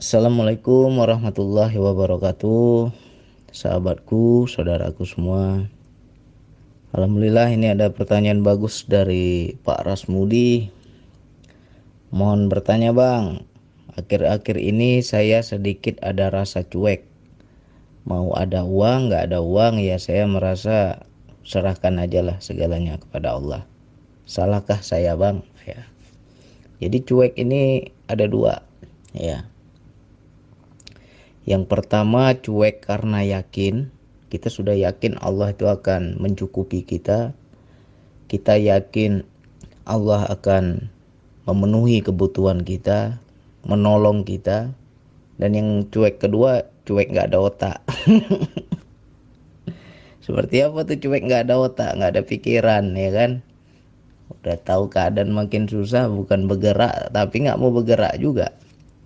Assalamualaikum warahmatullahi wabarakatuh Sahabatku, saudaraku semua. Alhamdulillah ini ada pertanyaan bagus dari Pak Rasmudi. Mohon bertanya bang. Akhir-akhir ini saya sedikit ada rasa cuek. Mau ada uang nggak ada uang ya saya merasa serahkan aja lah segalanya kepada Allah. Salahkah saya bang? Ya. Jadi cuek ini ada dua ya yang pertama cuek karena yakin, kita sudah yakin Allah itu akan mencukupi kita. Kita yakin Allah akan memenuhi kebutuhan kita, menolong kita. Dan yang cuek kedua, cuek nggak ada otak. Seperti apa tuh cuek nggak ada otak, nggak ada pikiran, ya kan? Udah tahu keadaan makin susah, bukan bergerak, tapi nggak mau bergerak juga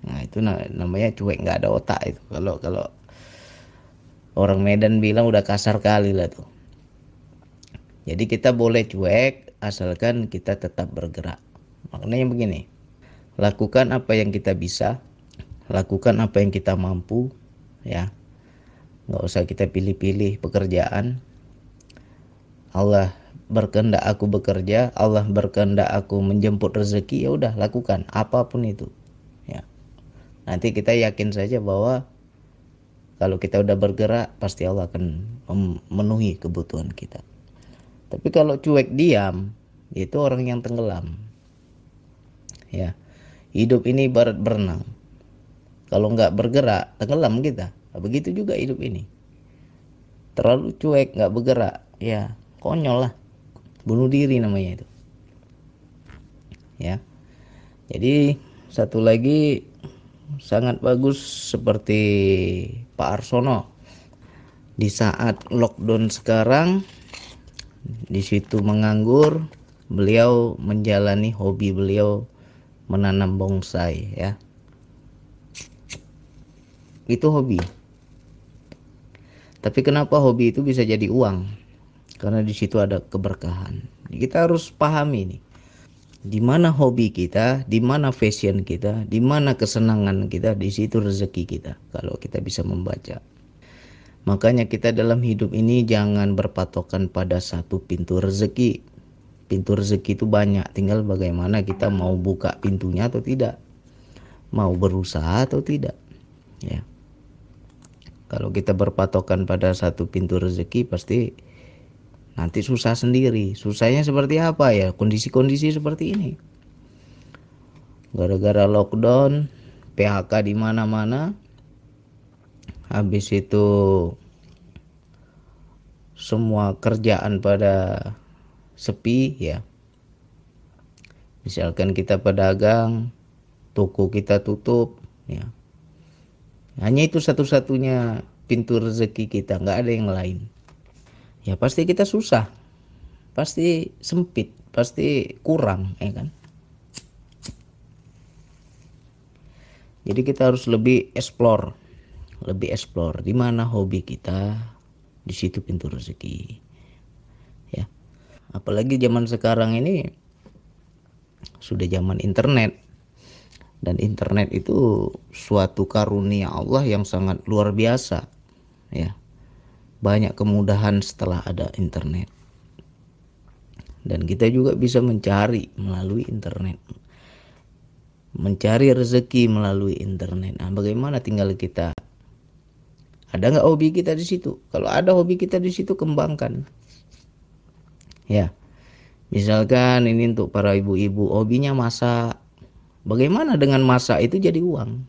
Nah itu namanya cuek nggak ada otak itu. Kalau kalau orang Medan bilang udah kasar kali lah tuh. Jadi kita boleh cuek asalkan kita tetap bergerak. Maknanya begini, lakukan apa yang kita bisa, lakukan apa yang kita mampu, ya. Nggak usah kita pilih-pilih pekerjaan. Allah berkehendak aku bekerja, Allah berkehendak aku menjemput rezeki, ya udah lakukan apa pun itu. Nanti kita yakin saja bahwa kalau kita udah bergerak pasti Allah akan memenuhi kebutuhan kita. Tapi kalau cuek diam itu orang yang tenggelam. Ya. Hidup ini barat berenang. Kalau nggak bergerak tenggelam kita. Begitu juga hidup ini. Terlalu cuek nggak bergerak ya konyol lah. Bunuh diri namanya itu. Ya. Jadi satu lagi sangat bagus seperti Pak Arsono. Di saat lockdown sekarang di situ menganggur beliau menjalani hobi beliau menanam bonsai ya. Itu hobi. Tapi kenapa hobi itu bisa jadi uang? Karena di situ ada keberkahan. Kita harus pahami nih di mana hobi kita, di mana fashion kita, di mana kesenangan kita, di situ rezeki kita. Kalau kita bisa membaca. Makanya kita dalam hidup ini jangan berpatokan pada satu pintu rezeki. Pintu rezeki itu banyak, tinggal bagaimana kita mau buka pintunya atau tidak. Mau berusaha atau tidak. Ya. Kalau kita berpatokan pada satu pintu rezeki pasti nanti susah sendiri. Susahnya seperti apa ya? Kondisi-kondisi seperti ini. Gara-gara lockdown, PHK di mana-mana. Habis itu semua kerjaan pada sepi ya. Misalkan kita pedagang, toko kita tutup ya. Hanya itu satu-satunya pintu rezeki kita, nggak ada yang lain ya pasti kita susah. Pasti sempit pasti kurang ya kan? Jadi kita harus lebih explore lebih explore. Di mana hobi kita? Di situ pintu rezeki. Ya. Apalagi zaman sekarang ini sudah zaman internet. Dan internet itu suatu karunia Allah yang sangat luar biasa ya banyak kemudahan setelah ada internet. Dan kita juga bisa mencari melalui internet. Mencari rezeki melalui internet. Nah, bagaimana tinggal kita? Ada nggak hobi kita di situ? Kalau ada hobi kita di situ kembangkan. Ya. Misalkan ini untuk para ibu-ibu hobinya masak. Bagaimana dengan masak itu jadi uang?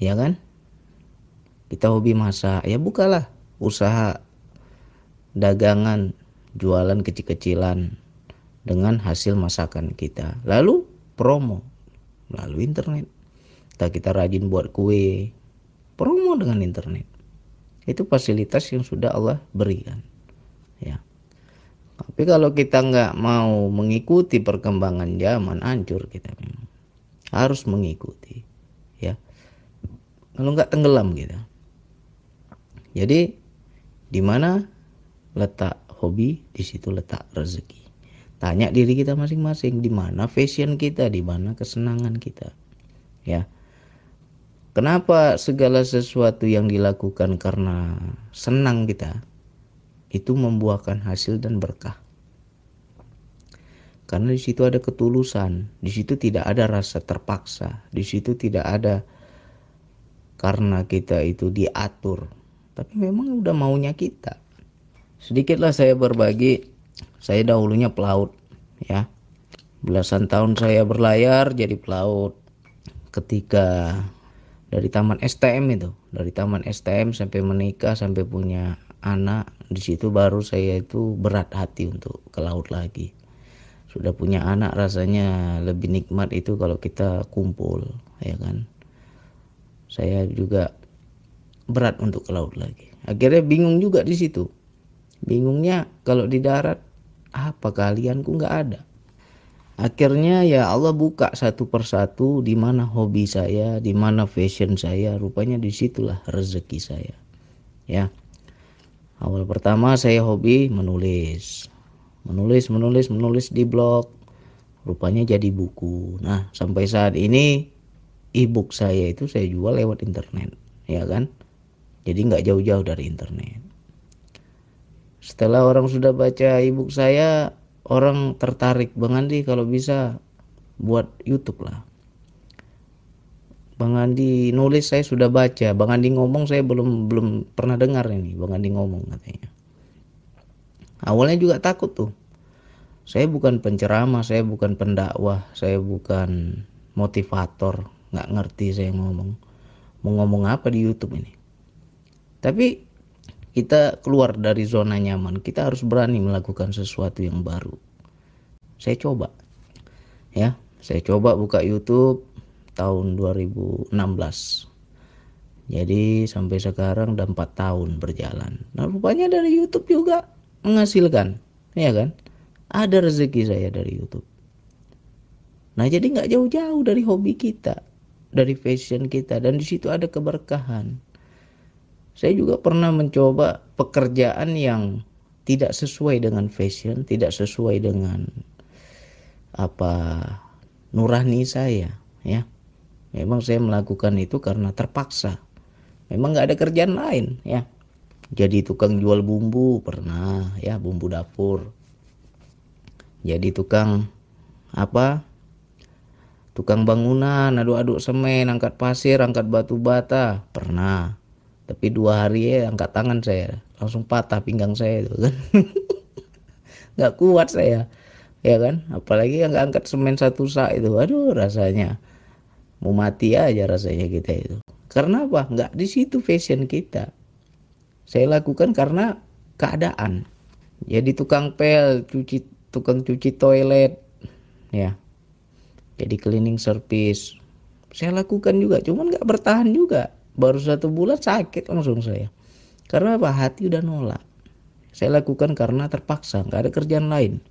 Ya kan? Kita hobi masak. Ya bukalah usaha dagangan jualan kecil-kecilan dengan hasil masakan kita. Lalu promo melalui internet. Kita kita rajin buat kue promo dengan internet. Itu fasilitas yang sudah Allah berikan. Ya. Tapi kalau kita nggak mau mengikuti perkembangan zaman hancur kita harus mengikuti ya. Kalau nggak tenggelam kita jadi di mana letak hobi, di situ letak rezeki. Tanya diri kita masing-masing di mana fashion kita, di mana kesenangan kita. ya kenapa segala sesuatu yang dilakukan karena senang kita itu membuahkan hasil dan berkah karena di situ ada ketulusan, di situ tidak ada rasa terpaksa, di situ tidak ada karena kita itu diatur, tapi memang udah maunya kita. Sedikitlah saya berbagi, saya dahulunya pelaut, ya. Belasan tahun saya berlayar jadi pelaut. Ketika dari taman STM itu, dari taman STM sampai menikah sampai punya anak, di situ baru saya itu berat hati untuk ke laut lagi sudah punya anak rasanya lebih nikmat itu kalau kita kumpul ya kan saya juga berat untuk ke laut lagi. Akhirnya bingung juga di situ. Bingungnya kalau di darat apa kalianku nggak ada. Akhirnya ya Allah buka satu persatu di mana hobi saya di mana fashion saya. Rupanya di situlah rezeki saya. Ya. Awal pertama saya hobi menulis. Menulis menulis menulis di blog. Rupanya jadi buku. Nah sampai saat ini ebook saya itu saya jual lewat internet. Ya kan jadi nggak jauh-jauh dari internet. Setelah orang sudah baca ebook saya orang tertarik Bang Andi kalau bisa buat YouTube lah. Bang Andi nulis saya sudah baca. Bang Andi ngomong saya belum belum pernah dengar ini. Bang Andi ngomong katanya. Awalnya juga takut tuh. Saya bukan penceramah saya bukan pendakwah saya bukan motivator. Nggak ngerti saya ngomong. Mau ngomong apa di YouTube ini tapi kita keluar dari zona nyaman kita harus berani melakukan sesuatu yang baru saya coba ya saya coba buka YouTube tahun 2016 jadi sampai sekarang udah 4 tahun berjalan. Nah rupanya dari YouTube juga menghasilkan, ya kan? Ada rezeki saya dari YouTube. Nah jadi nggak jauh-jauh dari hobi kita, dari fashion kita, dan di situ ada keberkahan. Saya juga pernah mencoba pekerjaan yang tidak sesuai dengan fashion, tidak sesuai dengan apa nurani saya, ya. Memang saya melakukan itu karena terpaksa. Memang nggak ada kerjaan lain, ya jadi tukang jual bumbu pernah ya bumbu dapur jadi tukang apa tukang bangunan aduk-aduk semen angkat pasir angkat batu bata pernah tapi dua hari ya angkat tangan saya. Langsung patah pinggang saya itu kan. Nggak kuat saya. Ya kan? Apalagi yang angkat semen satu sak itu. Aduh rasanya. Mau mati aja rasanya kita itu. Karena apa? Nggak di situ fashion kita. Saya lakukan karena keadaan. Jadi tukang pel cuci tukang cuci toilet. Ya. Jadi cleaning service. Saya lakukan juga cuman nggak bertahan juga baru satu bulan sakit langsung saya. Karena apa? Hati udah nolak. Saya lakukan karena terpaksa nggak ada kerjaan lain.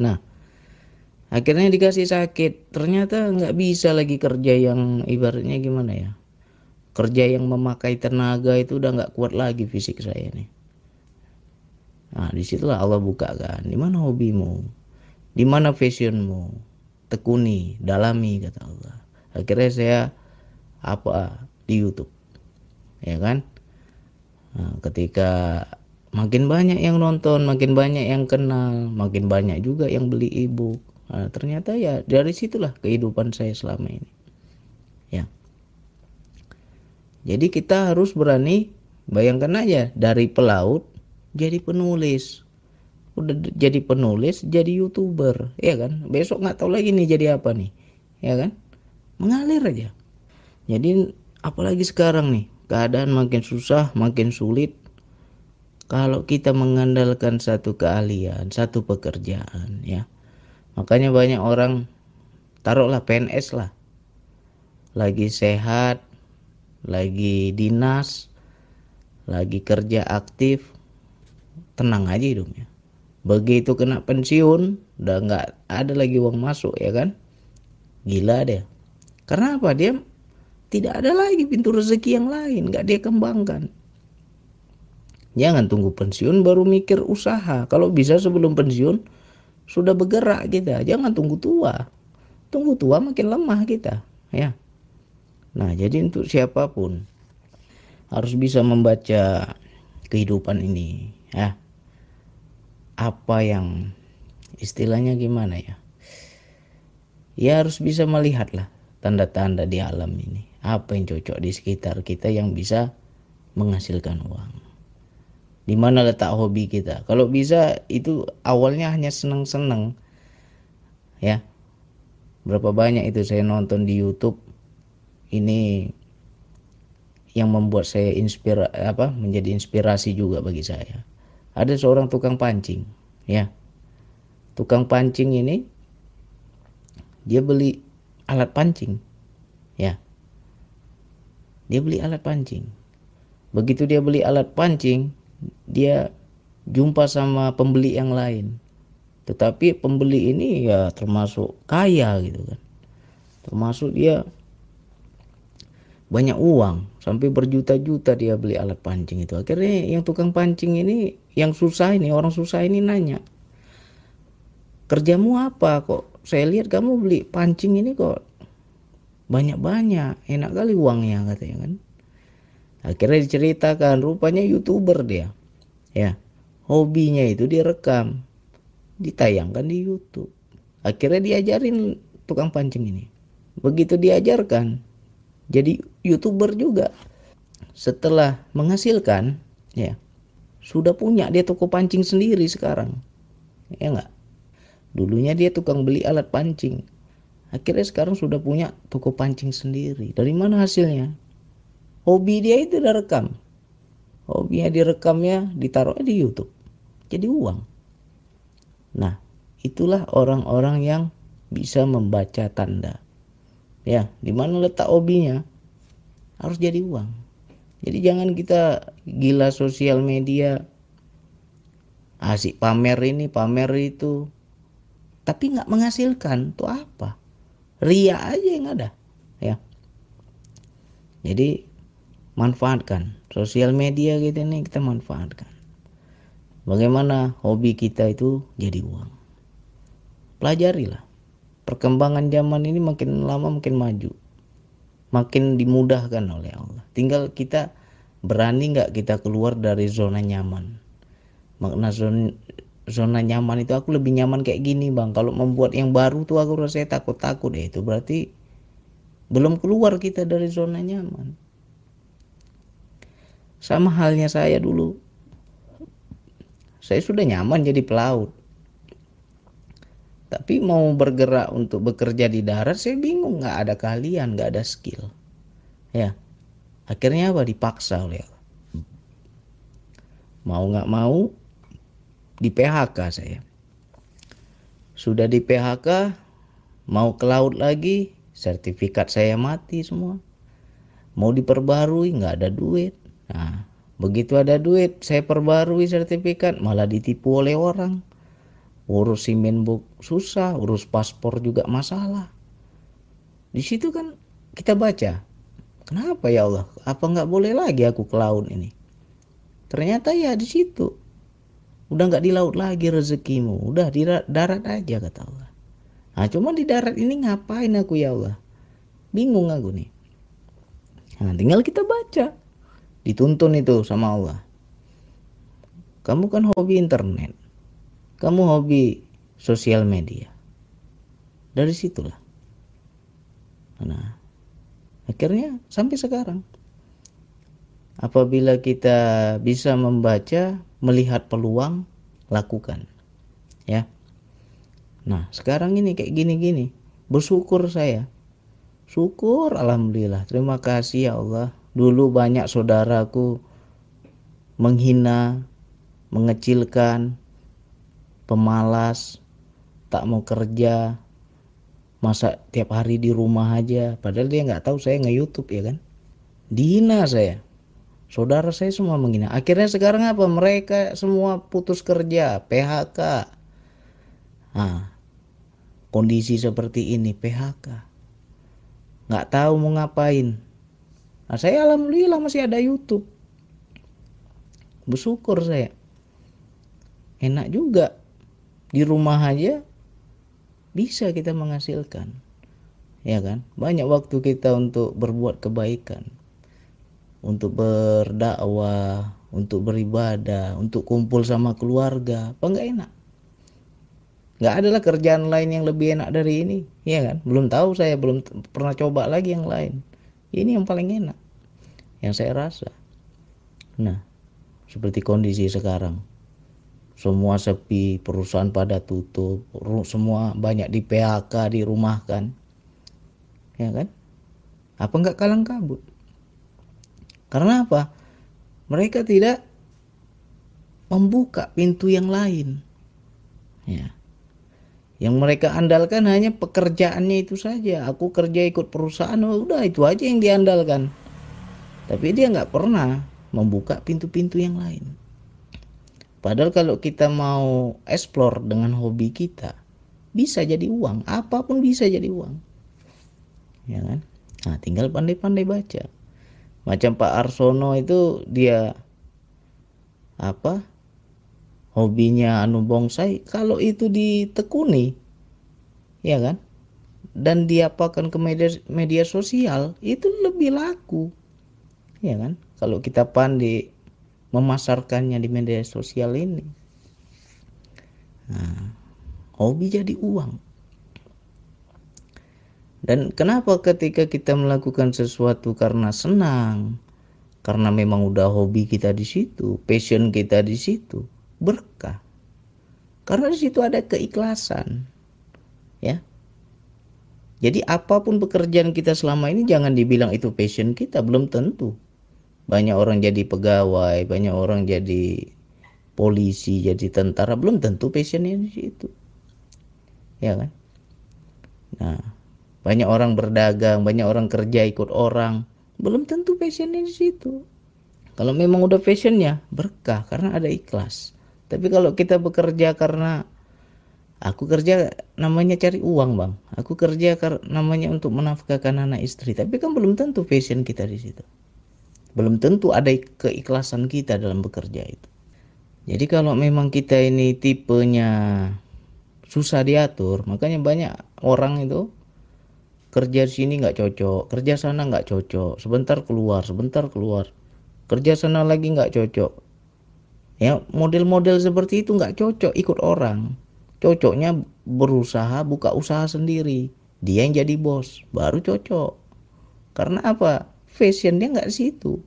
Nah akhirnya dikasih sakit. Ternyata nggak bisa lagi kerja yang ibaratnya gimana ya? Kerja yang memakai tenaga itu udah nggak kuat lagi fisik saya nih. Nah di situlah Allah buka kan. Di mana hobimu? Di mana fashionmu? Tekuni dalami kata Allah. Akhirnya saya apa di YouTube ya kan nah, ketika makin banyak yang nonton makin banyak yang kenal makin banyak juga yang beli ebook nah, ternyata ya dari situlah kehidupan saya selama ini jadi kita harus berani bayangkan aja dari pelaut jadi penulis. Udah jadi penulis jadi youtuber, ya kan? Besok nggak tahu lagi nih jadi apa nih, ya kan? Mengalir aja. Jadi apalagi sekarang nih keadaan makin susah, makin sulit. Kalau kita mengandalkan satu keahlian, satu pekerjaan, ya. Makanya banyak orang taruhlah PNS lah. Lagi sehat, lagi dinas, lagi kerja aktif, tenang aja hidupnya. Begitu kena pensiun, udah nggak ada lagi uang masuk ya kan? Gila deh. Karena apa? Dia tidak ada lagi pintu rezeki yang lain, nggak dia kembangkan. Jangan tunggu pensiun baru mikir usaha. Kalau bisa sebelum pensiun sudah bergerak kita. Jangan tunggu tua. Tunggu tua makin lemah kita. ya nah jadi untuk siapa pun harus bisa membaca kehidupan ini ya apa yang istilahnya gimana ya ya harus bisa melihat lah tanda-tanda di alam ini apa yang cocok di sekitar kita yang bisa menghasilkan uang? Di mana letak hobi kita? Kalau bisa itu awalnya hanya senang-senang ya. Berapa banyak itu saya nonton di YouTube. Ini yang membuat saya inspira apa menjadi inspirasi juga bagi saya. Ada seorang tukang pancing. Ya. Tukang pancing ini dia beli alat pancing. Ya dia beli alat pancing. Begitu dia beli alat pancing dia jumpa sama pembeli yang lain. Tetapi pembeli ini ya termasuk kaya gitu kan. Termasuk dia banyak uang. Sampai berjuta-juta dia beli alat pancing itu. Akhirnya yang tukang pancing ini yang susah ini orang susah ini nanya kerjamu apa kok? Saya lihat kamu beli pancing ini kok banyak-banyak. Enak kali uangnya katanya kan. Akhirnya diceritakan rupanya youtuber dia. Ya hobinya itu direkam. Ditayangkan di YouTube. Akhirnya diajarin tukang pancing ini. Begitu diajarkan jadi youtuber juga. Setelah menghasilkan ya sudah punya dia toko pancing sendiri sekarang. Ya enggak dulunya dia tukang beli alat pancing akhirnya sekarang sudah punya toko pancing sendiri. Dari mana hasilnya? Hobi dia itu udah rekam. Hobinya direkamnya ditaruhnya di YouTube. Jadi uang. Nah itulah orang-orang yang bisa membaca tanda. Ya di mana letak hobinya? Harus jadi uang. Jadi jangan kita gila sosial media. Asik pamer ini pamer itu. Tapi nggak menghasilkan tuh apa ria aja yang ada ya. Jadi manfaatkan. Sosial media gitu nih kita manfaatkan. Bagaimana hobi kita itu jadi uang. Pelajarilah. Perkembangan zaman ini makin lama makin maju. Makin dimudahkan oleh Allah. Tinggal kita berani nggak kita keluar dari zona nyaman? Makna zona zona nyaman itu aku lebih nyaman kayak gini bang. Kalau membuat yang baru tuh aku rasanya takut-takut ya itu berarti belum keluar kita dari zona nyaman. Sama halnya saya dulu. Saya sudah nyaman jadi pelaut. Tapi mau bergerak untuk bekerja di darat saya bingung. Nggak ada kalian nggak ada skill. Ya. Akhirnya apa? Dipaksa oleh Allah. Mau nggak mau di PHK saya. Sudah di PHK mau ke laut lagi sertifikat saya mati semua. Mau diperbarui nggak ada duit. Nah begitu ada duit saya perbarui sertifikat malah ditipu oleh orang. Urus simen book susah urus paspor juga masalah. Di situ kan kita baca kenapa ya Allah? Apa nggak boleh lagi aku ke laut ini? Ternyata ya di situ udah nggak di laut lagi rezekimu. Udah di darat aja kata Allah. Nah cuma di darat ini ngapain aku ya Allah? Bingung aku nih. Nah tinggal kita baca. Dituntun itu sama Allah. Kamu kan hobi internet. Kamu hobi sosial media. Dari situlah. Nah, akhirnya sampai sekarang. Apabila kita bisa membaca, melihat peluang, lakukan. Ya. Nah, sekarang ini kayak gini-gini. Bersyukur saya. Syukur alhamdulillah. Terima kasih ya Allah. Dulu banyak saudaraku menghina, mengecilkan, pemalas, tak mau kerja, masa tiap hari di rumah aja. Padahal dia nggak tahu saya nge-youtube ya kan. Dihina saya. Saudara saya semua menghina. Akhirnya sekarang apa? Mereka semua putus kerja, PHK. Nah, kondisi seperti ini PHK. Nggak tahu mau ngapain. Nah, saya alhamdulillah masih ada YouTube. Bersyukur saya. Enak juga di rumah aja bisa kita menghasilkan ya kan banyak waktu kita untuk berbuat kebaikan untuk berdakwah untuk beribadah untuk kumpul sama keluarga apa nggak enak? Nggak adalah kerjaan lain yang lebih enak dari ini ya kan? Belum tahu saya belum pernah coba lagi yang lain. Ini yang paling enak yang saya rasa. Nah seperti kondisi sekarang. Semua sepi perusahaan pada tutup semua banyak di PHK dirumahkan. Ya kan? Apa nggak kalang kabut karena apa mereka tidak membuka pintu yang lain ya yang mereka andalkan hanya pekerjaannya itu saja. Aku kerja ikut perusahaan, oh, udah itu aja yang diandalkan. Tapi dia nggak pernah membuka pintu-pintu yang lain. Padahal kalau kita mau explore dengan hobi kita, bisa jadi uang. Apa pun bisa jadi uang. Ya kan? Nah, tinggal pandai-pandai baca. Macam Pak Arsono itu dia apa hobinya anu bonsai kalau itu ditekuni ya kan? Dan diapakan ke media media sosial itu lebih laku ya kan? Kalau kita pandai memasarkannya di media sosial ini. Nah, hobi jadi uang dan kenapa ketika kita melakukan sesuatu karena senang karena memang udah hobi kita di situ passion kita di situ berkah. Karena di situ ada keikhlasan. Ya. Jadi apa pun pekerjaan kita selama ini jangan dibilang itu passion kita, belum tentu. Banyak orang jadi pegawai, banyak orang jadi polisi, jadi tentara, belum tentu passionnya di situ. Ya kan? Nah, banyak orang berdagang, banyak orang kerja ikut orang, belum tentu passionnya di situ. Kalau memang udah passionnya, berkah karena ada ikhlas. Tapi kalau kita bekerja karena aku kerja namanya cari uang bang, aku kerja karena namanya untuk menafkahkan anak istri. Tapi kan belum tentu passion kita di situ. Belum tentu ada keikhlasan kita dalam bekerja itu. Jadi kalau memang kita ini tipenya susah diatur, makanya banyak orang itu kerja di sini nggak cocok, kerja sana nggak cocok, sebentar keluar, sebentar keluar, kerja sana lagi nggak cocok, ya model-model seperti itu nggak cocok ikut orang. Cocoknya berusaha buka usaha sendiri. Dia yang jadi bos baru cocok. Karena apa? Fashion dia nggak situ.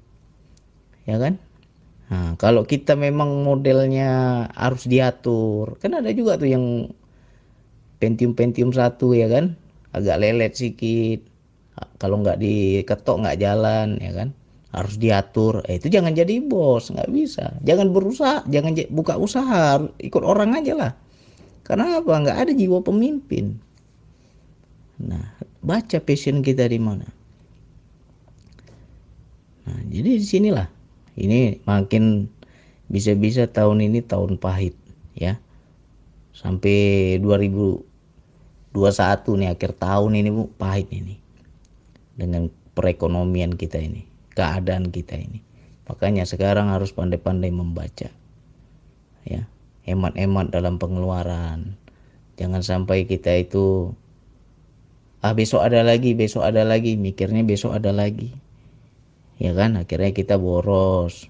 Ya kan? Nah kalau kita memang modelnya harus diatur kan ada juga tuh yang pentium pentium satu ya kan agak lelet sedikit kalau nggak diketok nggak jalan ya kan? Harus diatur. Eh, itu jangan jadi bos nggak bisa. Jangan berusaha jangan buka usaha ikut orang aja lah. Karena apa? Nggak ada jiwa pemimpin. Nah baca passion kita di mana? Nah jadi di sinilah. Ini makin bisa-bisa tahun ini tahun pahit ya. Sampai 2021 nih akhir tahun ini bu pahit ini dengan perekonomian kita ini keadaan kita ini. Makanya sekarang harus pandai-pandai membaca. Ya, hemat-hemat dalam pengeluaran. Jangan sampai kita itu ah besok ada lagi, besok ada lagi, mikirnya besok ada lagi. Ya kan, akhirnya kita boros.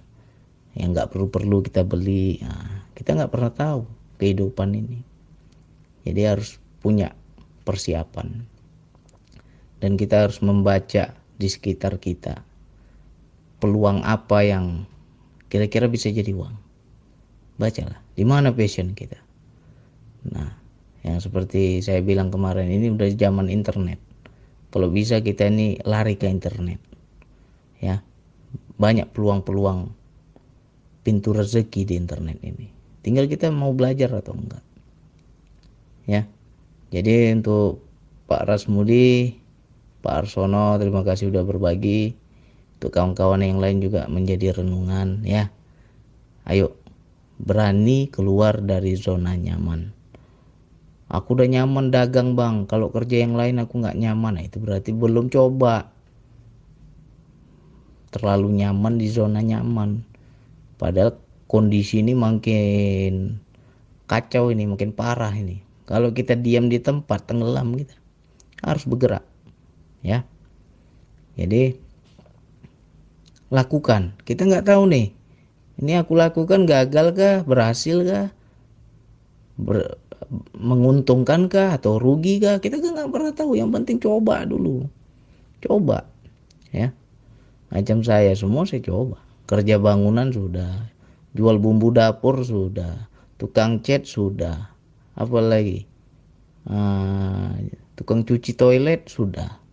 Yang nggak perlu-perlu kita beli. Nah, kita nggak pernah tahu kehidupan ini. Jadi harus punya persiapan. Dan kita harus membaca di sekitar kita peluang apa yang kira-kira bisa jadi uang. Bacalah, di mana passion kita. Nah, yang seperti saya bilang kemarin ini udah zaman internet. Kalau bisa kita ini lari ke internet. Ya. Banyak peluang-peluang pintu rezeki di internet ini. Tinggal kita mau belajar atau enggak. Ya. Jadi untuk Pak Rasmudi, Pak Arsono, terima kasih sudah berbagi. Untuk kawan-kawan yang lain juga menjadi renungan ya. Ayo berani keluar dari zona nyaman. Aku udah nyaman dagang bang. Kalau kerja yang lain aku nggak nyaman. Nah, itu berarti belum coba. Terlalu nyaman di zona nyaman. Padahal kondisi ini makin kacau ini makin parah ini kalau kita diam di tempat tenggelam kita harus bergerak ya. Jadi lakukan. Kita nggak tahu nih ini aku lakukan gagal kah berhasil kah ber, menguntungkan kah atau rugi kah? Kita kan nggak pernah tahu. Yang penting coba dulu. Coba ya. Macam saya semua saya coba. Kerja bangunan sudah jual bumbu dapur sudah tukang cat sudah apa lagi? Uh, tukang cuci toilet sudah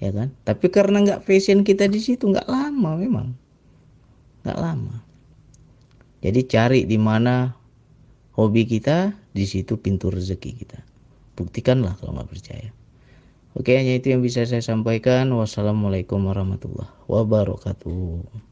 ya kan? Tapi karena nggak fashion kita di situ nggak lama memang. Nggak lama. Jadi cari di mana hobi kita di situ pintu rezeki kita. Buktikanlah kalau nggak percaya. Oke hanya itu yang bisa saya sampaikan. Wassalamualaikum warahmatullahi wabarakatuh